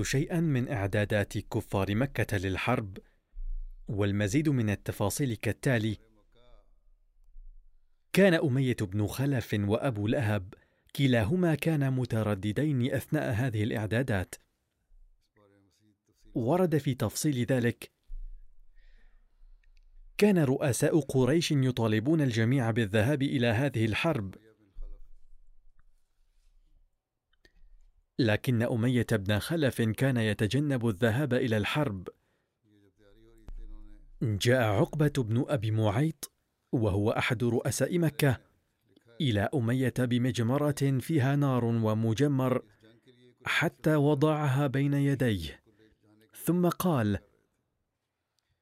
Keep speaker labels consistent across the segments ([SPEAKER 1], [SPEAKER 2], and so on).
[SPEAKER 1] شيئا من إعدادات كفار مكة للحرب والمزيد من التفاصيل كالتالي كان أمية بن خلف وأبو لهب كلاهما كانا مترددين أثناء هذه الإعدادات. ورد في تفصيل ذلك كان رؤساء قريش يطالبون الجميع بالذهاب إلى هذه الحرب. لكن أمية بن خلف كان يتجنب الذهاب إلى الحرب. جاء عقبة بن أبي معيط وهو أحد رؤساء مكة إلى أمية بمجمره فيها نار ومجمر حتى وضعها بين يديه. ثم قال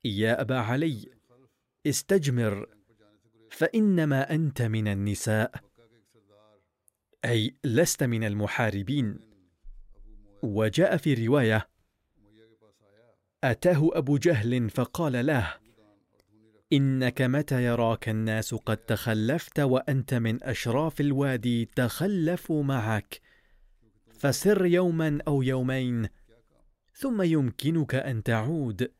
[SPEAKER 1] يا أبا علي استجمر فإنما أنت من النساء. أي لست من المحاربين. وجاء في روايه أتاه أبو جهل فقال له إنك متى يراك الناس قد تخلفت وأنت من أشراف الوادي تخلفوا معك؟ فسر يوما أو يومين ثم يمكنك أن تعود.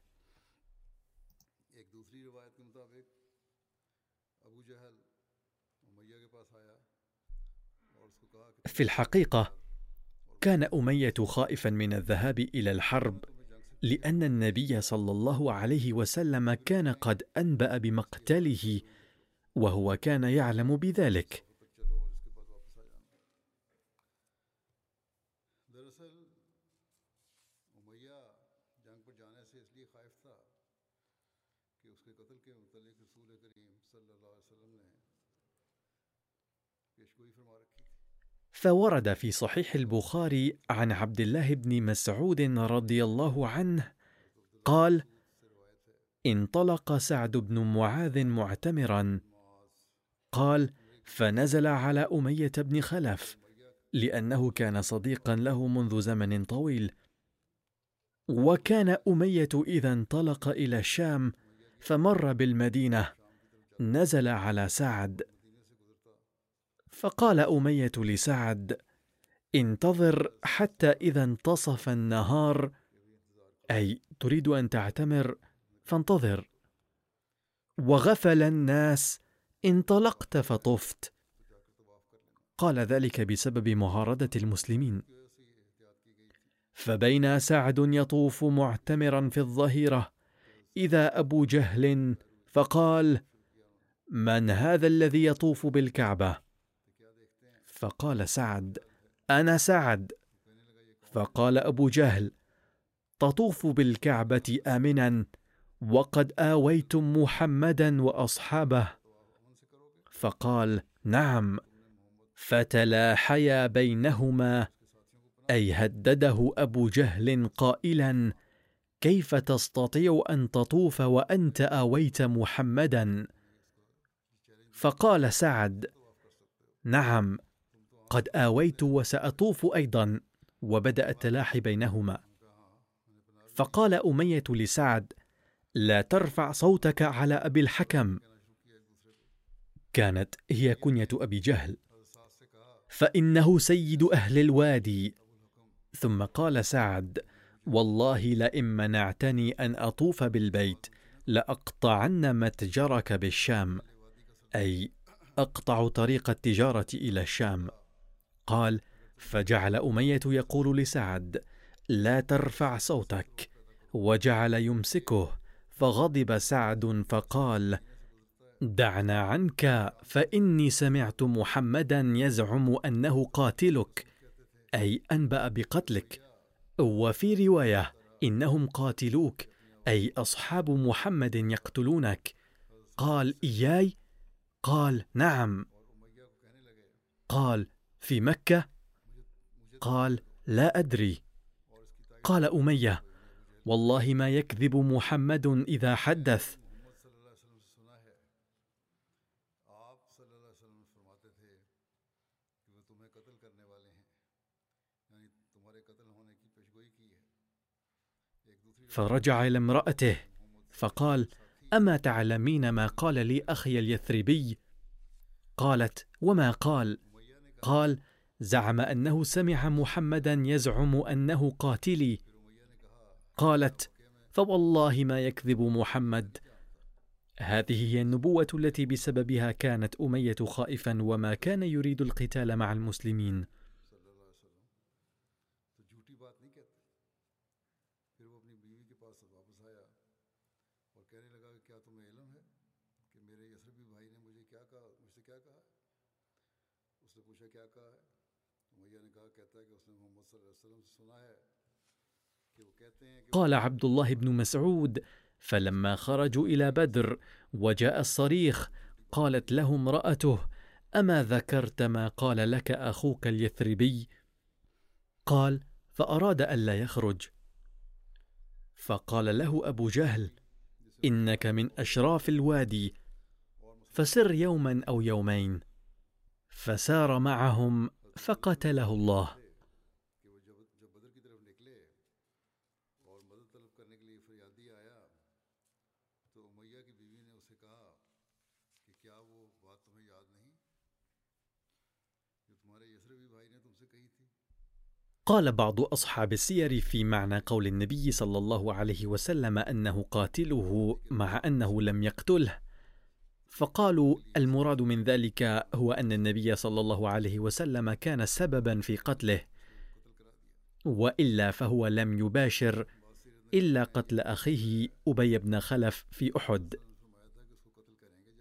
[SPEAKER 1] في الحقيقة كان أمية خائفا من الذهاب إلى الحرب لأن النبي صلى الله عليه وسلم كان قد أنبأ بمقتله وهو كان يعلم بذلك. فورد في صحيح البخاري عن عبد الله بن مسعود رضي الله عنه قال انطلق سعد بن معاذ معتمرا. قال فنزل على أمية بن خلف لأنه كان صديقا له منذ زمن طويل. وكان أمية إذا انطلق إلى الشام فمر بالمدينة نزل على سعد. فقال أمية لسعد انتظر حتى إذا انتصف النهار. أي تريد أن تعتمر؟ فانتظر. وغفل الناس انطلقت فطفت. قال ذلك بسبب معارضه المسلمين. فبين سعد يطوف معتمرا في الظهيرة إذا أبو جهل فقال من هذا الذي يطوف بالكعبة؟ فقال سعد أنا سعد. فقال أبو جهل تطوف بالكعبة آمنا وقد آويتم محمدا وأصحابه. فقال نعم. فتلاحيا بينهما أي هدده أبو جهل قائلا كيف تستطيع أن تطوف وأنت آويت محمدا؟ فقال سعد نعم. قد آويت وسأطوف أيضا وبدأ التلاحي بينهما. فقال أمية لسعد لا ترفع صوتك على أبي الحكم. كانت هي كنية أبي جهل. فإنه سيد أهل الوادي. ثم قال سعد والله لئن منعتني أن أطوف بالبيت لأقطعن متجرك بالشام. أي أقطع طريق التجارة إلى الشام. قال فجعل أمية يقول لسعد لا ترفع صوتك. وجعل يمسكه فغضب سعد فقال دعنا عنك فإني سمعت محمدا يزعم أنه قاتلك. أي أنبأ بقتلك. وفي رواية إنهم قاتلوك أي أصحاب محمد يقتلونك. قال إياي؟ قال نعم. قال في مكة؟ قال لا أدري. قال أمية والله ما يكذب محمد إذا حدث. فرجع إلى امرأته فقال أما تعلمين ما قال لي أخي اليثربي قالت وما قال؟ قال زعم أنه سمع محمدا يزعم أنه قاتلي. قالت فوالله ما يكذب محمد. هذه هي النبوة التي بسببها كانت أمية خائفا وما كان يريد القتال مع المسلمين. قال عبد الله بن مسعود فلما خرجوا إلى بدر وجاء الصريخ قالت له امرأته أما ذكرت ما قال لك أخوك اليثربي؟ قال فأراد الا يخرج. فقال له أبو جهل إنك من أشراف الوادي فسر يوما أو يومين. فسار معهم فقتله الله. قال بعض أصحاب السير في معنى قول النبي صلى الله عليه وسلم أنه قاتله مع أنه لم يقتله. فقالوا المراد من ذلك هو أن النبي صلى الله عليه وسلم كان سببا في قتله وإلا فهو لم يباشر إلا قتل أخيه أبي بن خلف في أحد.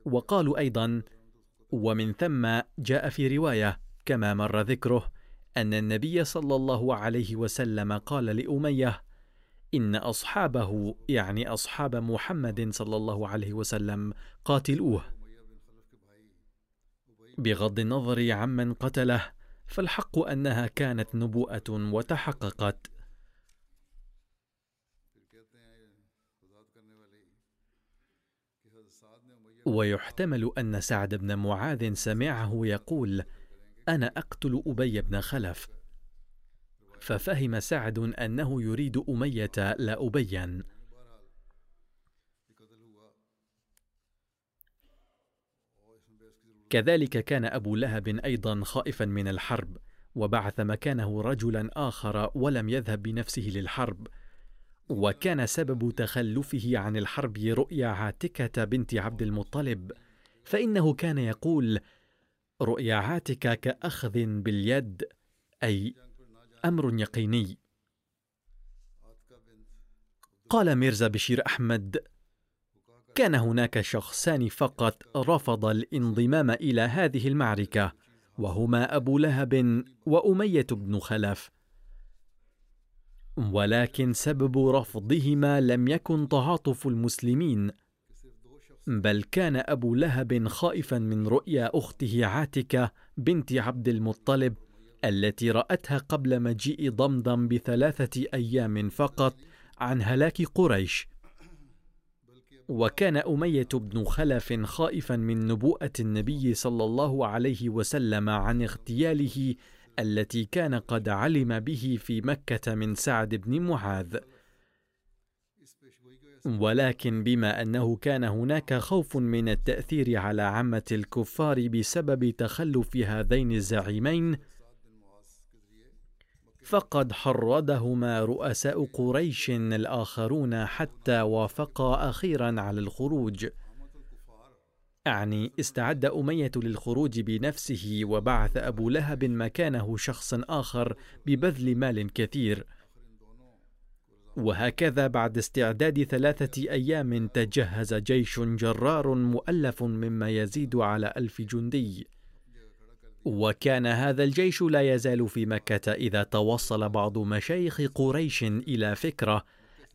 [SPEAKER 1] وقالوا أيضا ومن ثم جاء في رواية كما مر ذكره أن النبي صلى الله عليه وسلم قال لأمية إن أصحابه يعني أصحاب محمد صلى الله عليه وسلم قاتلوه. بغض النظر عمن قتله فالحق أنها كانت نبوءة وتحققت. ويحتمل أن سعد بن معاذ سمعه يقول أنا أقتل أبي بن خلف. ففهم سعد أنه يريد أمية لا ابيا. كذلك كان أبو لهب أيضا خائفا من الحرب وبعث مكانه رجلا آخر ولم يذهب بنفسه للحرب. وكان سبب تخلفه عن الحرب رؤيا عاتكة بنت عبد المطلب. فإنه كان يقول رؤيا عاتكه كأخذ باليد أي أمر يقيني. قال ميرزا بشير أحمد كان هناك شخصان فقط رفض الانضمام إلى هذه المعركة وهما أبو لهب وأمية بن خلف. ولكن سبب رفضهما لم يكن تعاطف المسلمين بل كان أبو لهب خائفا من رؤيا أخته عاتكة بنت عبد المطلب التي رأتها قبل مجيء ضمضم بثلاثة أيام فقط عن هلاك قريش. وكان أمية بن خلف خائفا من نبوءة النبي صلى الله عليه وسلم عن اغتياله التي كان قد علم به في مكة من سعد بن معاذ. ولكن بما أنه كان هناك خوف من التأثير على عامة الكفار بسبب تخلف هذين الزعيمين فقد حرضهما رؤساء قريش الآخرون حتى وافقا أخيرا على الخروج. اعني استعد أمية للخروج بنفسه وبعث أبو لهب مكانه شخص آخر ببذل مال كثير. وهكذا بعد استعداد ثلاثة أيام تجهز جيش جرار مؤلف مما يزيد على ألف جندي. وكان هذا الجيش لا يزال في مكة إذا توصل بعض مشايخ قريش إلى فكرة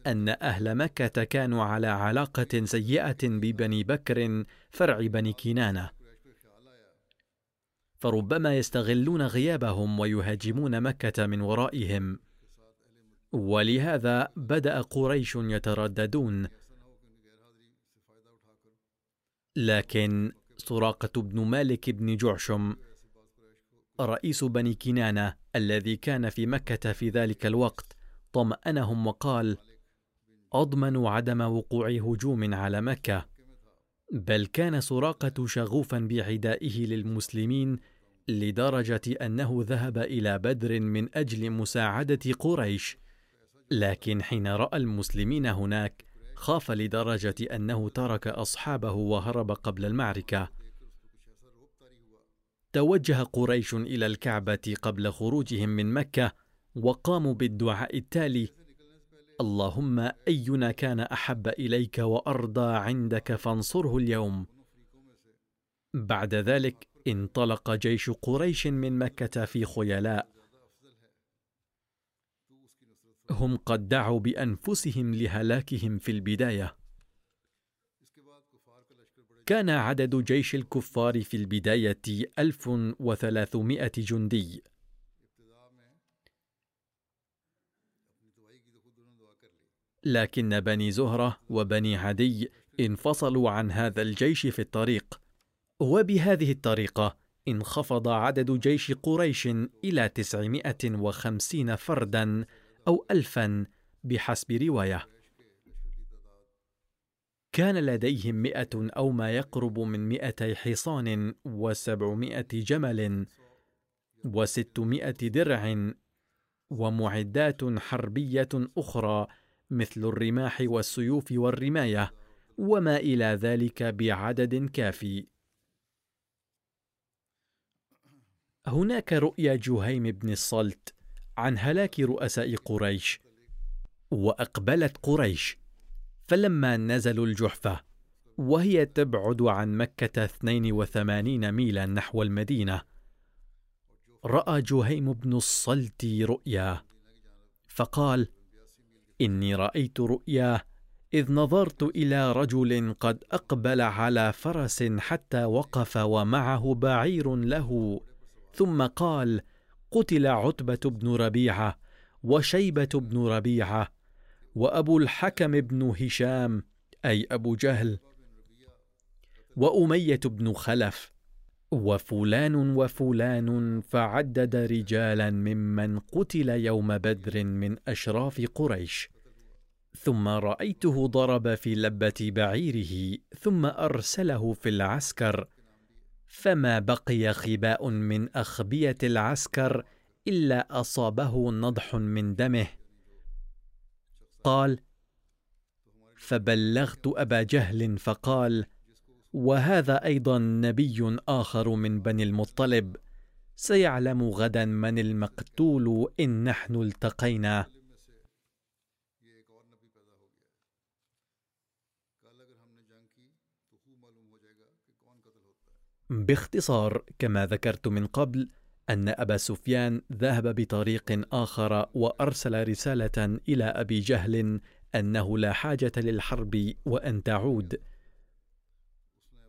[SPEAKER 1] أن أهل مكة كانوا على علاقة سيئة ببني بكر فرع بني كنانة. فربما يستغلون غيابهم ويهاجمون مكة من ورائهم. ولهذا بدأ قريش يترددون. لكن سراقة بن مالك بن جعشم رئيس بني كنانة الذي كان في مكة في ذلك الوقت طمأنهم وقال: أضمن عدم وقوع هجوم على مكة، بل كان سراقة شغوفا بعدائه للمسلمين لدرجة أنه ذهب إلى بدر من أجل مساعدة قريش، لكن حين رأى المسلمين هناك خاف لدرجة أنه ترك أصحابه وهرب قبل المعركة. توجه قريش إلى الكعبة قبل خروجهم من مكة وقاموا بالدعاء التالي اللهم أينا كان أحب إليك وأرضى عندك فانصره اليوم بعد ذلك انطلق جيش قريش من مكة في خيلاء هم قد دعوا بأنفسهم لهلاكهم في البداية. كان عدد جيش الكفار في البداية 1300 جندي. لكن بني زهرة وبني عدي انفصلوا عن هذا الجيش في الطريق. وبهذه الطريقة انخفض عدد جيش قريش إلى 950 فردا أو ألفا بحسب رواية. كان لديهم مئة أو ما يقرب من مئتي حصان وسبعمائة جمل وستمائة درع ومعدات حربية أخرى مثل الرماح والسيوف والرماية وما إلى ذلك بعدد كافي. هناك رؤيا جهيم بن الصلت عن هلاك رؤساء قريش. وأقبلت قريش. فلما نزلوا الجحفة وهي تبعد عن مكة 82 ميلا نحو المدينة رأى جهيم بن الصلت رؤيا. فقال إني رأيت رؤياه إذ نظرت إلى رجل قد أقبل على فرس حتى وقف ومعه بعير له ثم قال قتل عتبة بن ربيعة وشيبة بن ربيعة وأبو الحكم بن هشام أي أبو جهل وأمية بن خلف وفلان وفلان فعدد رجالا ممن قتل يوم بدر من أشراف قريش. ثم رأيته ضرب في لبة بعيره ثم أرسله في العسكر فما بقي خباء من أخبية العسكر إلا أصابه نضح من دمه. قال فبلغت أبا جهل فقال وهذا أيضا نبي آخر من بني المطلب سيعلم غدا من المقتول إن نحن التقينا باختصار كما ذكرت من قبل أن أبا سفيان ذهب بطريق آخر وأرسل رسالة إلى أبي جهل أنه لا حاجة للحرب وأن تعود.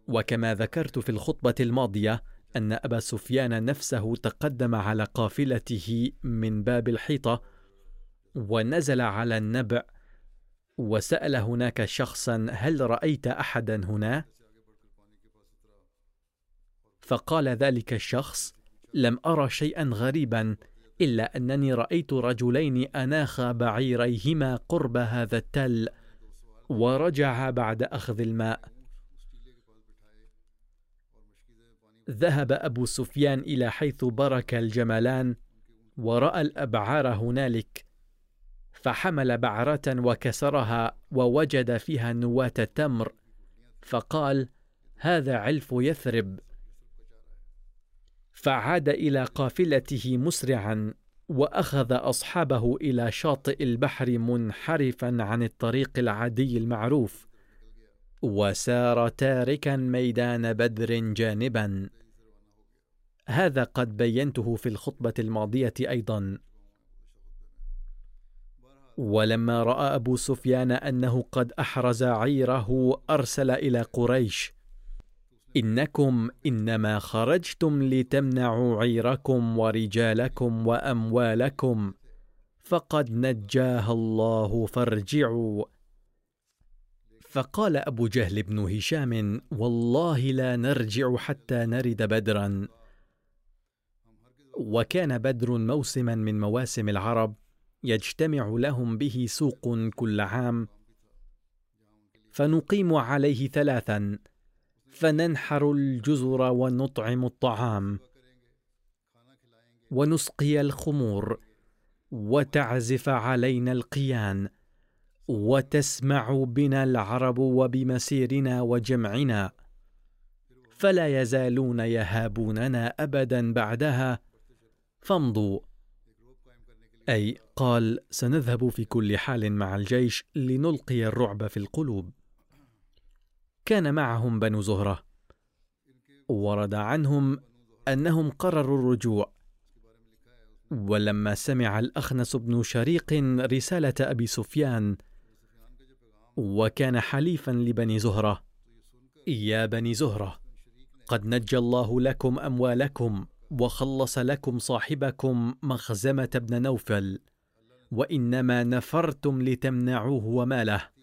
[SPEAKER 1] وكما ذكرت في الخطبة الماضية أن أبا سفيان نفسه تقدم على قافلته من باب الحيطة ونزل على النبع وسأل هناك شخصا هل رأيت احدا هنا؟ فقال ذلك الشخص لم أرى شيئا غريبا إلا أنني رأيت رجلين أناخا بعيريهما قرب هذا التل ورجع بعد أخذ الماء. ذهب أبو سفيان إلى حيث برك الجملان ورأى الأبعار هنالك فحمل بعرة وكسرها ووجد فيها نواة تمر فقال هذا علف يثرب. فعاد إلى قافلته مسرعا وأخذ أصحابه إلى شاطئ البحر منحرفا عن الطريق العادي المعروف وسار تاركا ميدان بدر جانبا. هذا قد بينته في الخطبة الماضية أيضا. ولما رأى أبو سفيان أنه قد أحرز عيره أرسل إلى قريش إنكم إنما خرجتم لتمنعوا عيركم ورجالكم وأموالكم. فقد نجاها الله فارجعوا. فقال أبو جهل بن هشام والله لا نرجع حتى نرد بدرا. وكان بدر موسما من مواسم العرب يجتمع لهم به سوق كل عام. فنقيم عليه ثلاثا. فننحر الجزر ونطعم الطعام. ونسقي الخمور وتعزف علينا القيان. وتسمع بنا العرب وبمسيرنا وجمعنا. فلا يزالون يهابوننا ابدا بعدها. فامضوا أي قال سنذهب في كل حال مع الجيش لنلقي الرعب في القلوب. كان معهم بنو زهرة. ورد عنهم أنهم قرروا الرجوع. ولما سمع الأخنس بن شريق رسالة أبي سفيان وكان حليفا لبني زهرة. يا بني زهرة قد نجى الله لكم أموالكم وخلص لكم صاحبكم مخزمة بن نوفل وإنما نفرتم لتمنعوه وماله.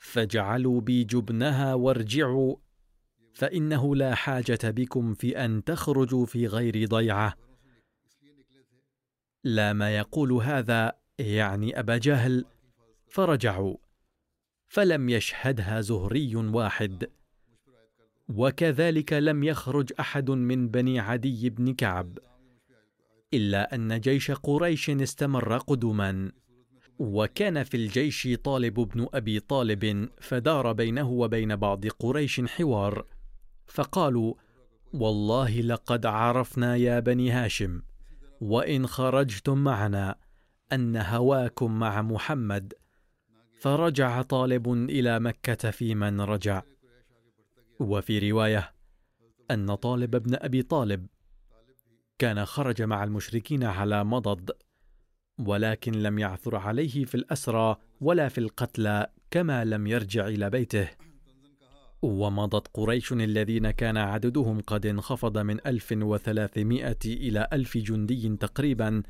[SPEAKER 1] فاجعلوا بي جبنها وارجعوا فإنه لا حاجة بكم في أن تخرجوا في غير ضيعة. لا ما يقول هذا يعني أبا جهل. فرجعوا فلم يشهدها زهري واحد. وكذلك لم يخرج أحد من بني عدي بن كعب إلا أن جيش قريش استمر قدما. وكان في الجيش طالب بن أبي طالب فدار بينه وبين بعض قريش حوار. فقالوا والله لقد عرفنا يا بني هاشم وإن خرجتم معنا أن هواكم مع محمد. فرجع طالب إلى مكة في من رجع. وفي رواية أن طالب بن أبي طالب كان خرج مع المشركين على مضض. ولكن لم يعثر عليه في الأسرى ولا في القتلى كما لم يرجع إلى بيته. ومضت قريش الذين كان عددهم قد انخفض من 1300 إلى ألف جندي تقريبا.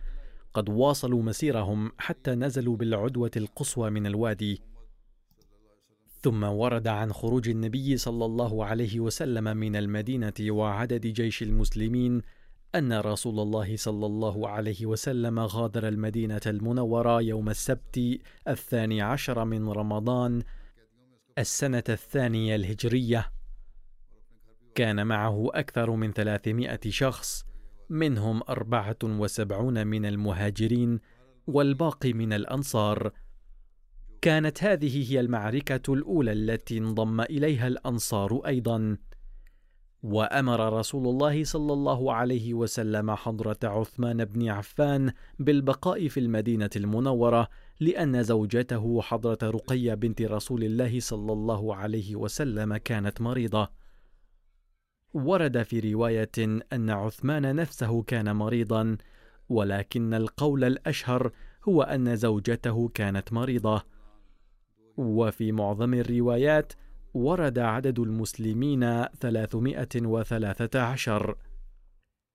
[SPEAKER 1] قد واصلوا مسيرهم حتى نزلوا بالعدوة القصوى من الوادي. ثم ورد عن خروج النبي صلى الله عليه وسلم من المدينة وعدد جيش المسلمين أن رسول الله صلى الله عليه وسلم غادر المدينة المنورة يوم السبت الثاني عشر من رمضان السنة الثانية الهجرية. كان معه أكثر من ثلاثمائة شخص منهم أربعة وسبعون من المهاجرين والباقي من الأنصار. كانت هذه هي المعركة الأولى التي انضم إليها الأنصار أيضا. وأمر رسول الله صلى الله عليه وسلم حضرة عثمان بن عفان بالبقاء في المدينة المنورة لأن زوجته حضرة رقية بنت رسول الله صلى الله عليه وسلم كانت مريضة. ورد في رواية أن عثمان نفسه كان مريضا ولكن القول الأشهر هو أن زوجته كانت مريضة. وفي معظم الروايات ورد عدد المسلمين ثلاثمائة وثلاثة عشر.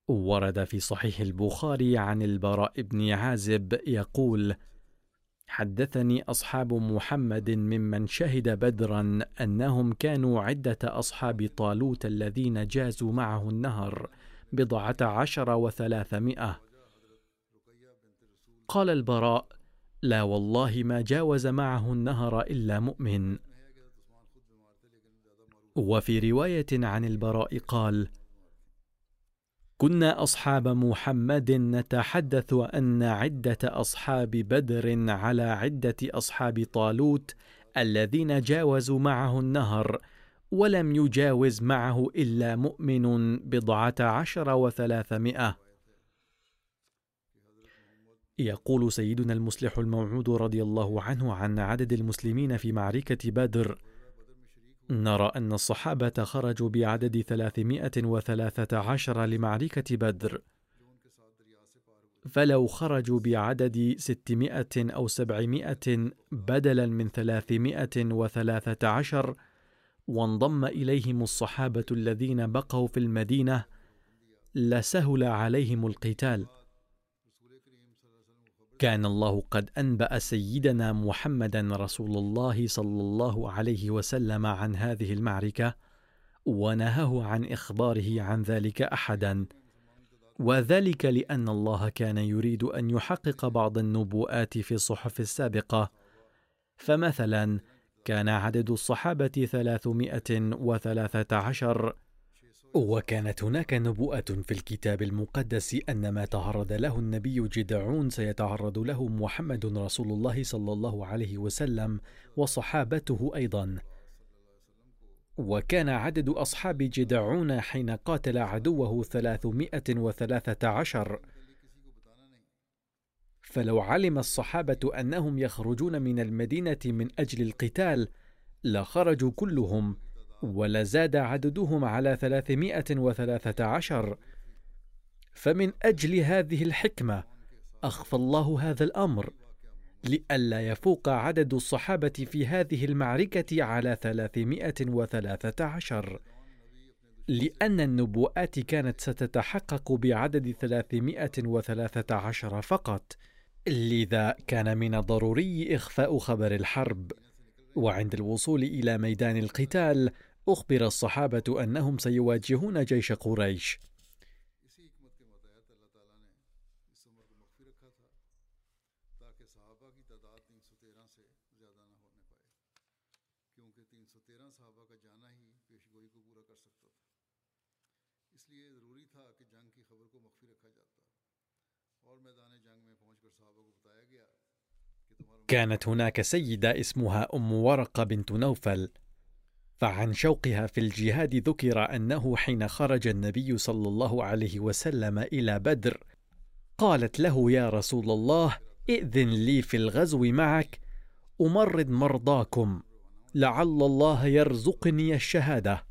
[SPEAKER 1] ورد في صحيح البخاري عن البراء بن عازب يقول حدثني أصحاب محمد ممن شهد بدرا أنهم كانوا عدة أصحاب طالوت الذين جازوا معه النهر بضعة عشر وثلاثمائة. قال البراء لا والله ما جاوز معه النهر إلا مؤمن. وفي رواية عن البراء قال كنا أصحاب محمد نتحدث أن عدة أصحاب بدر على عدة أصحاب طالوت الذين جاوزوا معه النهر ولم يجاوز معه إلا مؤمن بضعة عشر وثلاثمائة. يقول سيدنا المصلح الموعود رضي الله عنه عن عدد المسلمين في معركة بدر نرى أن الصحابة خرجوا بعدد ثلاثمائة وثلاثة عشر لمعركة بدر. فلو خرجوا بعدد ستمائة أو سبعمائة بدلا من ثلاثمائة وثلاثة عشر وانضم إليهم الصحابة الذين بقوا في المدينة لسهل عليهم القتال. كان الله قد أنبأ سيدنا محمدا رسول الله صلى الله عليه وسلم عن هذه المعركة ونهاه عن إخباره عن ذلك احدا. وذلك لأن الله كان يريد أن يحقق بعض النبوءات في الصحف السابقة. فمثلا كان عدد الصحابة ثلاثمائة وثلاثة عشر وكانت هناك نبوءة في الكتاب المقدس أن ما تعرض له النبي جدعون سيتعرض له محمد رسول الله صلى الله عليه وسلم وصحابته أيضا. وكان عدد أصحاب جدعون حين قاتل عدوه ثلاثمائة وثلاثة عشر فلو علم الصحابة أنهم يخرجون من المدينة من أجل القتال لخرجوا كلهم ولزاد عددهم على ثلاثمائة وثلاثة عشر. فمن أجل هذه الحكمة أخفى الله هذا الأمر لئلا يفوق عدد الصحابة في هذه المعركة على ثلاثمائة وثلاثة عشر. لأن النبوءات كانت ستتحقق بعدد ثلاثمائة وثلاثة عشر فقط. لذا كان من الضروري إخفاء خبر الحرب. وعند الوصول إلى ميدان القتال أخبر الصحابة أنهم سيواجهون جيش قريش. كانت هناك سيدة اسمها أم ورقة بنت نوفل. فعن شوقها في الجهاد ذكر أنه حين خرج النبي صلى الله عليه وسلم إلى بدر قالت له يا رسول الله ائذن لي في الغزو معك أمرض مرضاكم لعل الله يرزقني الشهادة.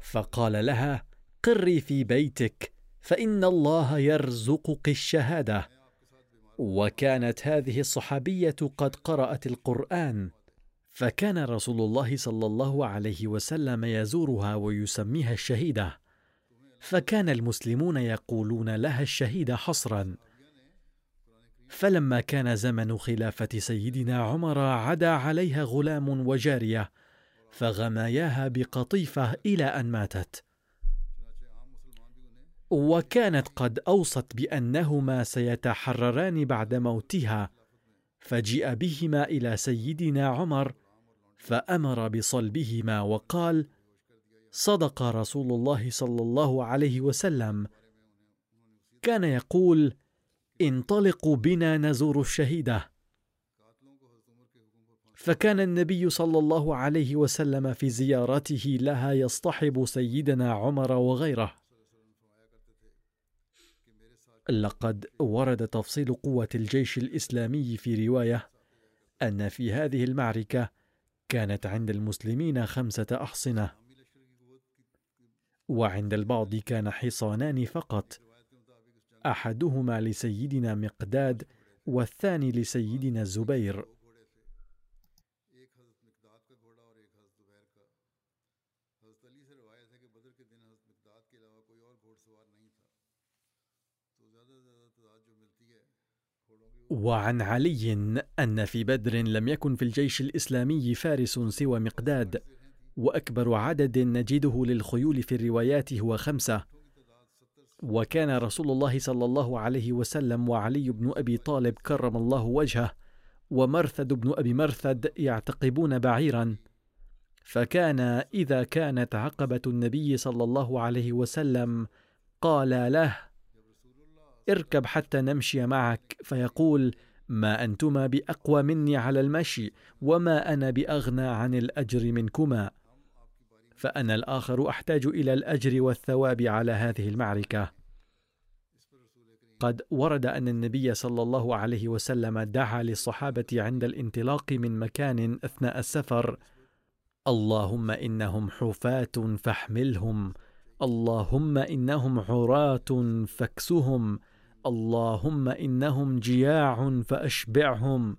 [SPEAKER 1] فقال لها قري في بيتك فإن الله يرزقك الشهادة. وكانت هذه الصحابية قد قرأت القرآن فكان رسول الله صلى الله عليه وسلم يزورها ويسميها الشهيدة فكان المسلمون يقولون لها الشهيدة حصرا. فلما كان زمن خلافة سيدنا عمر عدا عليها غلام وجارية فغماياها بقطيفة إلى أن ماتت. وكانت قد أوصت بأنهما سيتحرران بعد موتها فجيء بهما إلى سيدنا عمر فأمر بصلبهما وقال صدق رسول الله صلى الله عليه وسلم. كان يقول انطلقوا بنا نزور الشهيدة. فكان النبي صلى الله عليه وسلم في زيارته لها يصطحب سيدنا عمر وغيره. لقد ورد تفصيل قوة الجيش الإسلامي في رواية أن في هذه المعركة كانت عند المسلمين خمسة أحصنة. وعند البعض كان حصانان فقط. أحدهما لسيدنا مقداد والثاني لسيدنا الزبير وعن علي أن في بدر لم يكن في الجيش الإسلامي فارس سوى مقداد وأكبر عدد نجده للخيول في الروايات هو خمسة. وكان رسول الله صلى الله عليه وسلم وعلي بن أبي طالب كرم الله وجهه ومرثد بن أبي مرثد يعتقبون بعيرا. فكان إذا كانت عقبة النبي صلى الله عليه وسلم قال له اركب حتى نمشي معك. فيقول ما أنتما بأقوى مني على المشي وما أنا بأغنى عن الأجر منكما. فأنا الآخر أحتاج إلى الأجر والثواب على هذه المعركة. قد ورد أن النبي صلى الله عليه وسلم دعا للصحابة عند الانطلاق من مكان أثناء السفر. اللهم إنهم حفاة فاحملهم اللهم إنهم عراة فاكسهم اللهم إنهم جياع فأشبعهم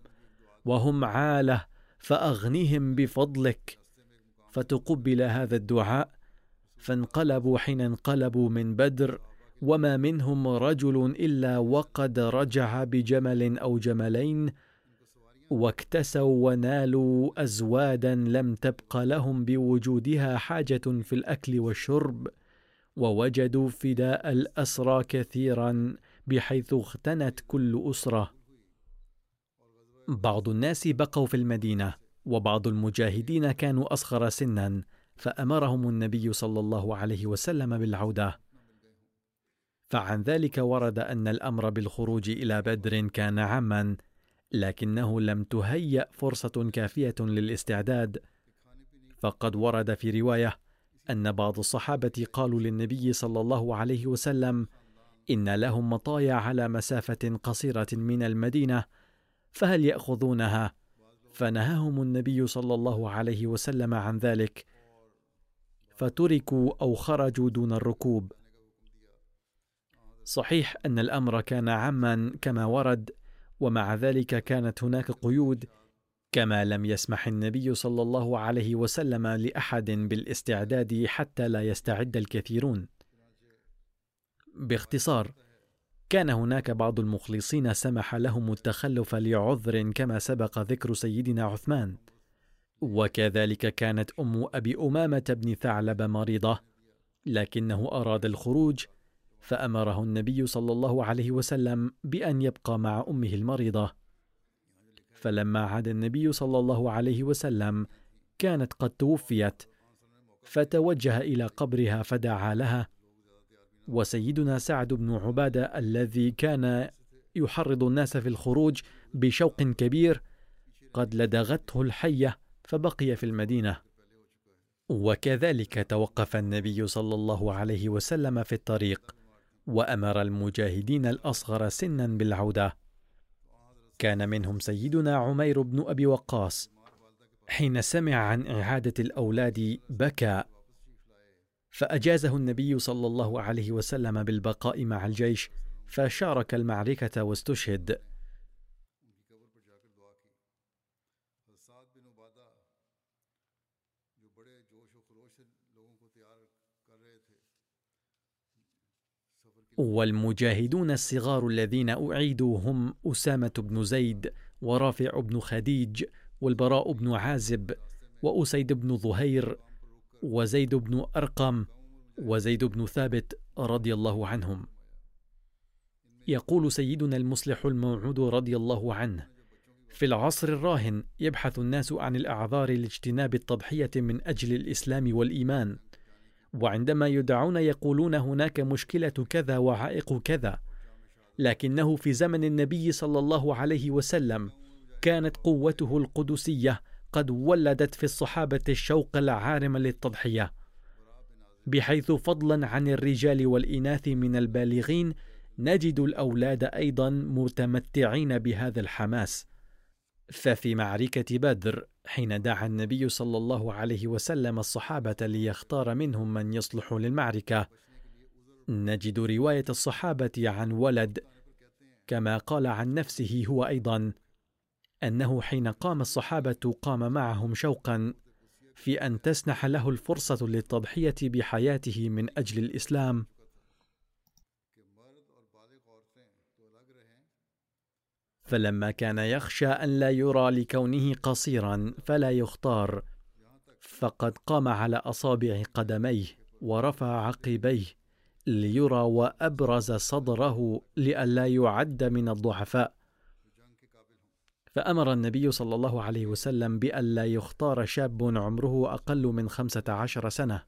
[SPEAKER 1] وهم عالة فأغنهم بفضلك. فتقبل هذا الدعاء فانقلبوا حين انقلبوا من بدر وما منهم رجل إلا وقد رجع بجمل أو جملين واكتسوا ونالوا أزوادا لم تبق لهم بوجودها حاجة في الأكل والشرب ووجدوا فداء الأسرى كثيرا. بحيث اغتنت كل أسرة. بعض الناس بقوا في المدينة وبعض المجاهدين كانوا أصغر سنا فأمرهم النبي صلى الله عليه وسلم بالعودة. فعن ذلك ورد أن الأمر بالخروج إلى بدر كان عاما لكنه لم تهيأ فرصة كافية للاستعداد، فقد ورد في رواية أن بعض الصحابة قالوا للنبي صلى الله عليه وسلم: إن لهم مطايا على مسافة قصيرة من المدينة، فهل يأخذونها؟ فنهاهم النبي صلى الله عليه وسلم عن ذلك، فتركوا أو خرجوا دون الركوب. صحيح أن الأمر كان عاما كما ورد ومع ذلك كانت هناك قيود كما لم يسمح النبي صلى الله عليه وسلم لأحد بالاستعداد حتى لا يستعد الكثيرون باختصار كان هناك بعض المخلصين سمح لهم التخلف لعذر كما سبق ذكر سيدنا عثمان. وكذلك كانت أم أبي أمامة بن ثعلب مريضة لكنه أراد الخروج فأمره النبي صلى الله عليه وسلم بأن يبقى مع أمه المريضة. فلما عاد النبي صلى الله عليه وسلم كانت قد توفيت فتوجه إلى قبرها فدعا لها وسيدنا سعد بن عبادة الذي كان يحرض الناس في الخروج بشوق كبير قد لدغته الحية فبقي في المدينة. وكذلك توقف النبي صلى الله عليه وسلم في الطريق وأمر المجاهدين الأصغر سنا بالعودة. كان منهم سيدنا عمير بن أبي وقاص حين سمع عن إعادة الأولاد بكى. فأجازه النبي صلى الله عليه وسلم بالبقاء مع الجيش فشارك المعركة واستشهد. والمجاهدون الصغار الذين أعيدوا هم أسامة بن زيد ورافع بن خديج والبراء بن عازب وأسيد بن ظهير وزيد بن أرقم وزيد بن ثابت رضي الله عنهم. يقول سيدنا المصلح الموعود رضي الله عنه في العصر الراهن يبحث الناس عن الأعذار لاجتناب التضحية من أجل الإسلام والإيمان وعندما يدعون يقولون هناك مشكلة كذا وعائق كذا لكنه في زمن النبي صلى الله عليه وسلم كانت قوته القدسية قد ولدت في الصحابة الشوق العارم للتضحية بحيث فضلا عن الرجال والإناث من البالغين نجد الأولاد أيضا متمتعين بهذا الحماس. ففي معركة بدر حين دعا النبي صلى الله عليه وسلم الصحابة ليختار منهم من يصلح للمعركة نجد رواية الصحابة عن ولد كما قال عن نفسه هو أيضا أنه حين قام الصحابة قام معهم شوقا في أن تسنح له الفرصة للتضحية بحياته من أجل الإسلام. فلما كان يخشى أن لا يرى لكونه قصيرا فلا يختار فقد قام على أصابع قدميه ورفع عقبيه ليرى وأبرز صدره لئلا يعد من الضعفاء. فأمر النبي صلى الله عليه وسلم بألا يختار شاب عمره أقل من خمسة عشر سنة.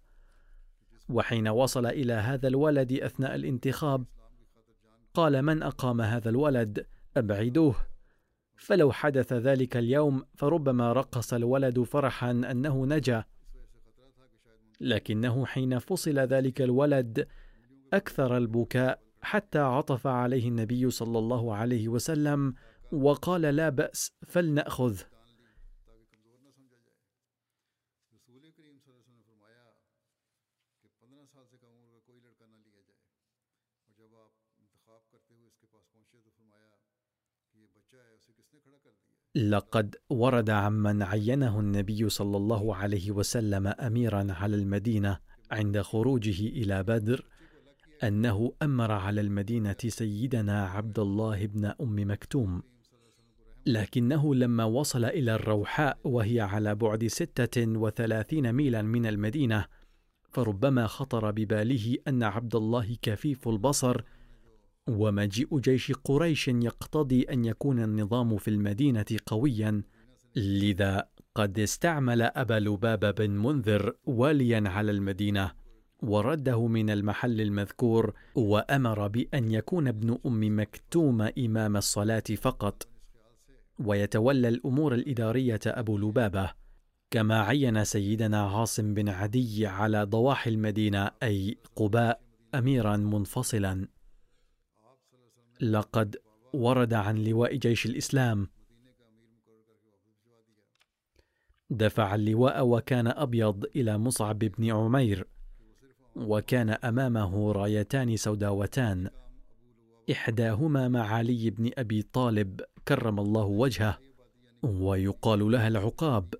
[SPEAKER 1] وحين وصل إلى هذا الولد أثناء الانتخاب قال من أقام هذا الولد؟ أبعدوه. فلو حدث ذلك اليوم فربما رقص الولد فرحا أنه نجا. لكنه حين فصل ذلك الولد أكثر البكاء حتى عطف عليه النبي صلى الله عليه وسلم وقال لا بأس فلنأخذ. لقد ورد عمن عينه النبي صلى الله عليه وسلم أميرا على المدينة عند خروجه إلى بدر أنه أمر على المدينة سيدنا عبد الله بن أم مكتوم. لكنه لما وصل إلى الروحاء وهي على بعد ستة وثلاثين ميلا من المدينة فربما خطر بباله أن عبد الله كفيف البصر ومجيء جيش قريش يقتضي أن يكون النظام في المدينة قويا. لذا قد استعمل أبا لباب بن منذر واليا على المدينة ورده من المحل المذكور وأمر بأن يكون ابن أم مكتوم إمام الصلاة فقط. ويتولى الأمور الإدارية أبو لبابة كما عين سيدنا عاصم بن عدي على ضواحي المدينة أي قباء أميرا منفصلا. لقد ورد عن لواء جيش الإسلام. دفع اللواء وكان أبيض إلى مصعب بن عمير وكان أمامه رايتان سوداوتان إحداهما مع علي بن أبي طالب. كرم الله وجهه ويقال لها العقاب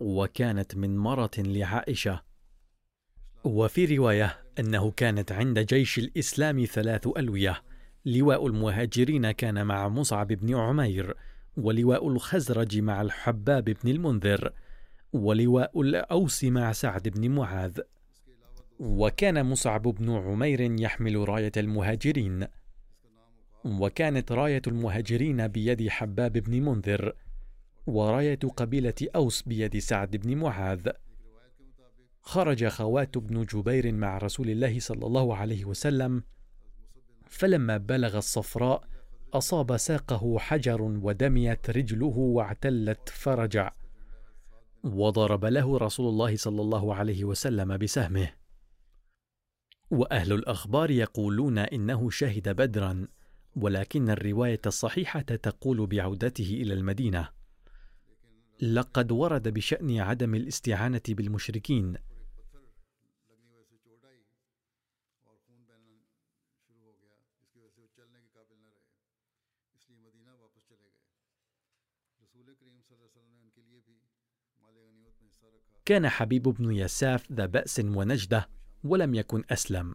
[SPEAKER 1] وكانت من مرة لعائشة. وفي رواية أنه كانت عند جيش الإسلام ثلاث ألوية. لواء المهاجرين كان مع مصعب بن عمير ولواء الخزرج مع الحباب بن المنذر ولواء الأوس مع سعد بن معاذ. وكان مصعب بن عمير يحمل راية المهاجرين. وكانت راية المهاجرين بيد حباب بن منذر وراية قبيلة أوس بيد سعد بن معاذ. خرج خوات بن جبير مع رسول الله صلى الله عليه وسلم فلما بلغ الصفراء أصاب ساقه حجر ودميت رجله واعتلت فرجع وضرب له رسول الله صلى الله عليه وسلم بسهمه. وأهل الأخبار يقولون إنه شهد بدرا. ولكن الرواية الصحيحة تقول بعودته إلى المدينة. لقد ورد بشأن عدم الاستعانة بالمشركين. كان حبيب بن يساف ذا بأس ونجدة ولم يكن أسلم.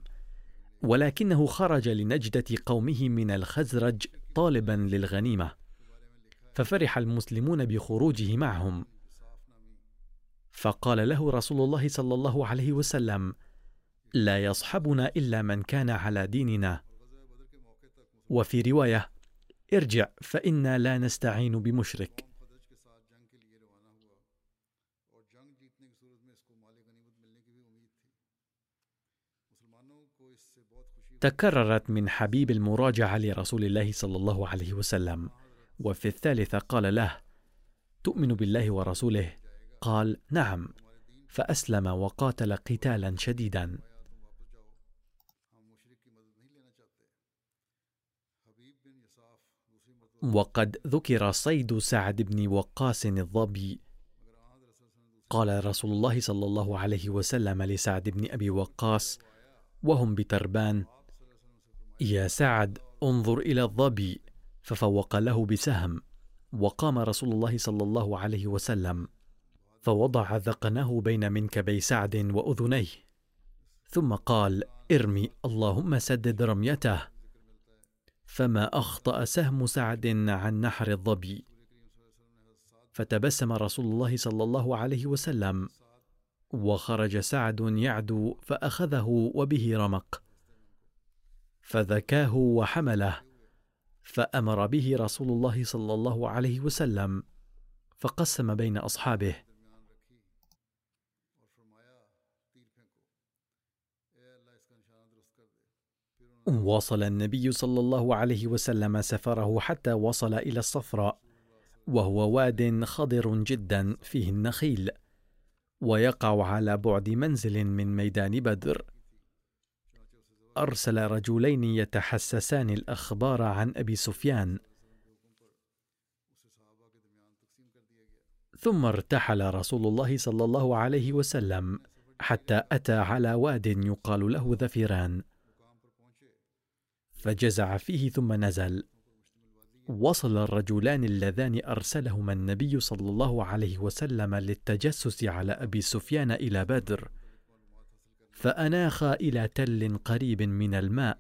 [SPEAKER 1] ولكنه خرج لنجدة قومه من الخزرج طالبا للغنيمة ففرح المسلمون بخروجه معهم. فقال له رسول الله صلى الله عليه وسلم لا يصحبنا إلا من كان على ديننا. وفي رواية ارجع فإنا لا نستعين بمشرك. تكررت من حبيب المراجعة لرسول الله صلى الله عليه وسلم. وفي الثالثة قال له تؤمن بالله ورسوله؟ قال نعم. فأسلم وقاتل قتالا شديدا. وقد ذكر صيد سعد بن وقاص الظبي قال رسول الله صلى الله عليه وسلم لسعد بن أبي وقاص وهم بتربان. يا سعد انظر إلى الظبي. ففوق له بسهم. وقام رسول الله صلى الله عليه وسلم. فوضع ذقنه بين منكبي سعد وأذنيه. ثم قال ارمي اللهم سدد رميته. فما أخطأ سهم سعد عن نحر الظبي. فتبسم رسول الله صلى الله عليه وسلم. وخرج سعد يعدو فأخذه وبه رمق. فذكاه وحمله فأمر به رسول الله صلى الله عليه وسلم فقسم بين أصحابه. واصل النبي صلى الله عليه وسلم سفره حتى وصل إلى الصفراء وهو واد خضر جدا فيه النخيل. ويقع على بعد منزل من ميدان بدر. أرسل رجلين يتحسسان الأخبار عن أبي سفيان. ثم ارتحل رسول الله صلى الله عليه وسلم حتى أتى على واد يقال له ذفيران. فجزع فيه ثم نزل. وصل الرجلان اللذان أرسلهما النبي صلى الله عليه وسلم للتجسس على أبي سفيان إلى بدر. فأناخا إلى تل قريب من الماء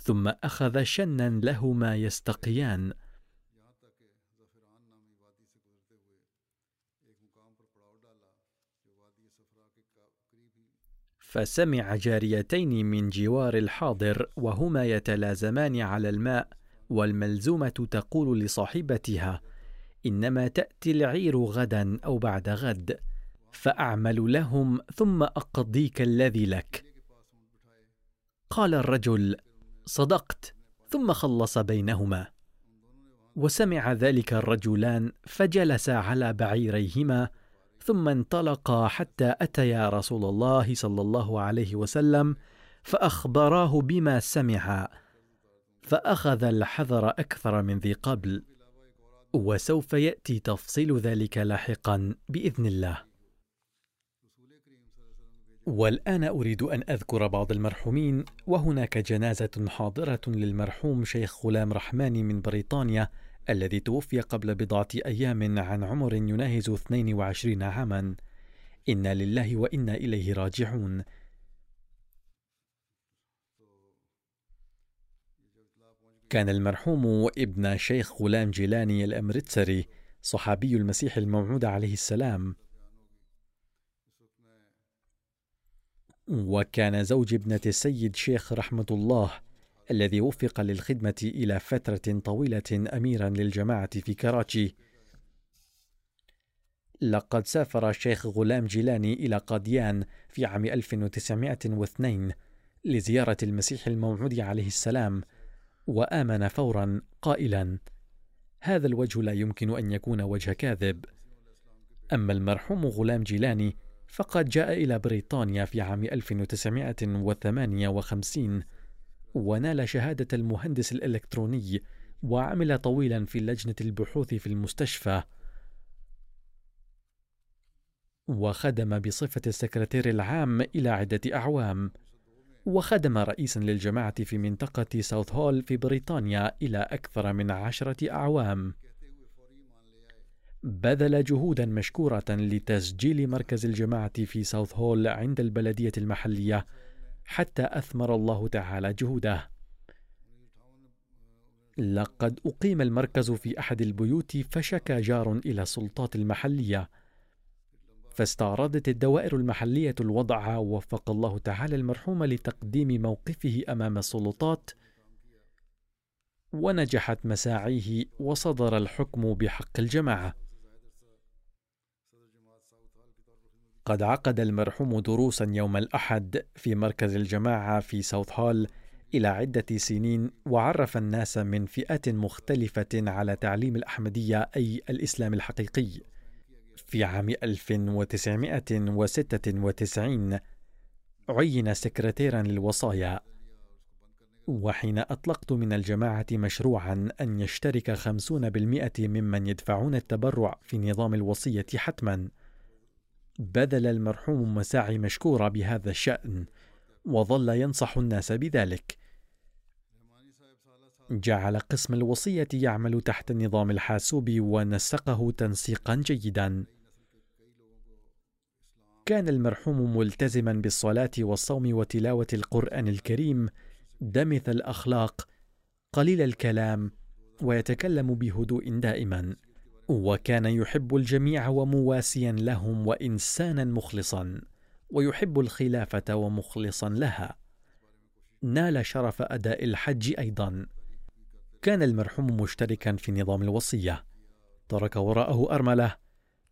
[SPEAKER 1] ثم أخذ شنا لهما يستقيان. فسمع جاريتين من جوار الحاضر وهما يتلازمان على الماء والملزومة تقول لصاحبتها إنما تأتي العير غدا أو بعد غد فأعمل لهم ثم أقضيك الذي لك. قال الرجل صدقت ثم خلص بينهما. وسمع ذلك الرجلان فجلسا على بعيريهما ثم انطلقا حتى أتيا رسول الله صلى الله عليه وسلم فأخبراه بما سمعا فأخذ الحذر أكثر من ذي قبل وسوف يأتي تفصيل ذلك لاحقا بإذن الله. والآن أريد أن أذكر بعض المرحومين وهناك جنازة حاضرة للمرحوم شيخ غلام رحماني من بريطانيا الذي توفي قبل بضعة أيام عن عمر يناهز 22 عاما. إنا لله وإنا إليه راجعون. كان المرحوم ابن شيخ غلام جيلاني الأمرتسري صحابي المسيح الموعود عليه السلام وكان زوج ابنة السيد شيخ رحمة الله الذي وفق للخدمة إلى فترة طويلة أميرا للجماعة في كراتشي. لقد سافر الشيخ غلام جيلاني إلى قاديان في عام 1902 لزيارة المسيح الموعود عليه السلام، وآمن فورا قائلا: هذا الوجه لا يمكن أن يكون وجه كاذب. أما المرحوم غلام جيلاني فقد جاء إلى بريطانيا في عام 1958 ونال شهادة المهندس الإلكتروني وعمل طويلا في لجنة البحوث في المستشفى وخدم بصفة السكرتير العام إلى عدة أعوام وخدم رئيسا للجماعة في منطقة ساوث هول في بريطانيا إلى أكثر من عشرة أعوام. بذل جهودا مشكورة لتسجيل مركز الجماعة في ساوث هول عند البلدية المحلية حتى أثمر الله تعالى جهوده. لقد أقيم المركز في أحد البيوت فشكى جار إلى السلطات المحلية. فاستعرضت الدوائر المحلية الوضع ووفق الله تعالى المرحوم لتقديم موقفه أمام السلطات ونجحت مساعيه وصدر الحكم بحق الجماعة قد عقد المرحوم دروسا يوم الأحد في مركز الجماعة في ساوث هول إلى عدة سنين وعرف الناس من فئات مختلفة على تعليم الأحمدية أي الإسلام الحقيقي. في عام 1996 عين سكرتيرا للوصايا وحين أطلقت من الجماعة مشروعا أن يشترك خمسون بالمئة ممن يدفعون التبرع في نظام الوصية حتما. بذل المرحوم مساعي مشكورة بهذا الشأن وظل ينصح الناس بذلك. جعل قسم الوصية يعمل تحت النظام الحاسوب ونسقه تنسيقا جيدا. كان المرحوم ملتزما بالصلاة والصوم وتلاوة القرآن الكريم دمث الأخلاق قليل الكلام ويتكلم بهدوء دائما وكان يحب الجميع ومواسيا لهم وإنسانا مخلصا ويحب الخلافة ومخلصا لها. نال شرف أداء الحج أيضا. كان المرحوم مشتركا في نظام الوصية. ترك وراءه أرملة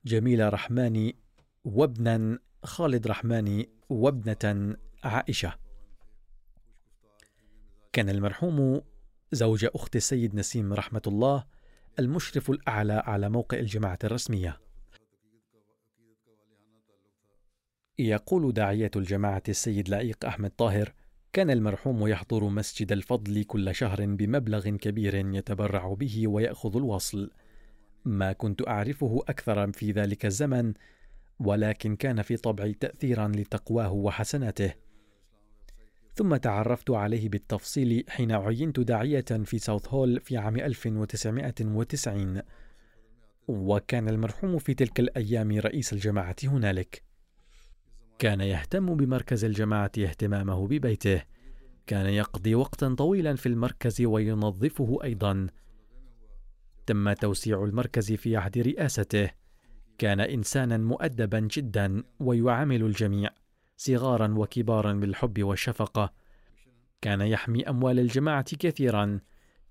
[SPEAKER 1] جميلة رحماني وابنا خالد رحماني وابنة عائشة. كان المرحوم زوج أخت السيد نسيم رحمة الله المشرف الأعلى على موقع الجماعة الرسمية. يقول داعية الجماعة السيد لائق أحمد طاهر كان المرحوم يحضر مسجد الفضل كل شهر بمبلغ كبير يتبرع به ويأخذ الوصل. ما كنت أعرفه أكثر في ذلك الزمن ولكن كان في طبعي تأثيرا لتقواه وحسناته. ثم تعرفت عليه بالتفصيل حين عينت داعية في ساوث هول في عام 1990 وكان المرحوم في تلك الأيام رئيس الجماعة هنالك. كان يهتم بمركز الجماعة اهتمامه ببيته. كان يقضي وقتا طويلا في المركز وينظفه أيضا. تم توسيع المركز في عهد رئاسته. كان إنسانا مؤدبا جدا ويعامل الجميع صغارا وكبارا بالحب والشفقة. كان يحمي أموال الجماعة كثيرا.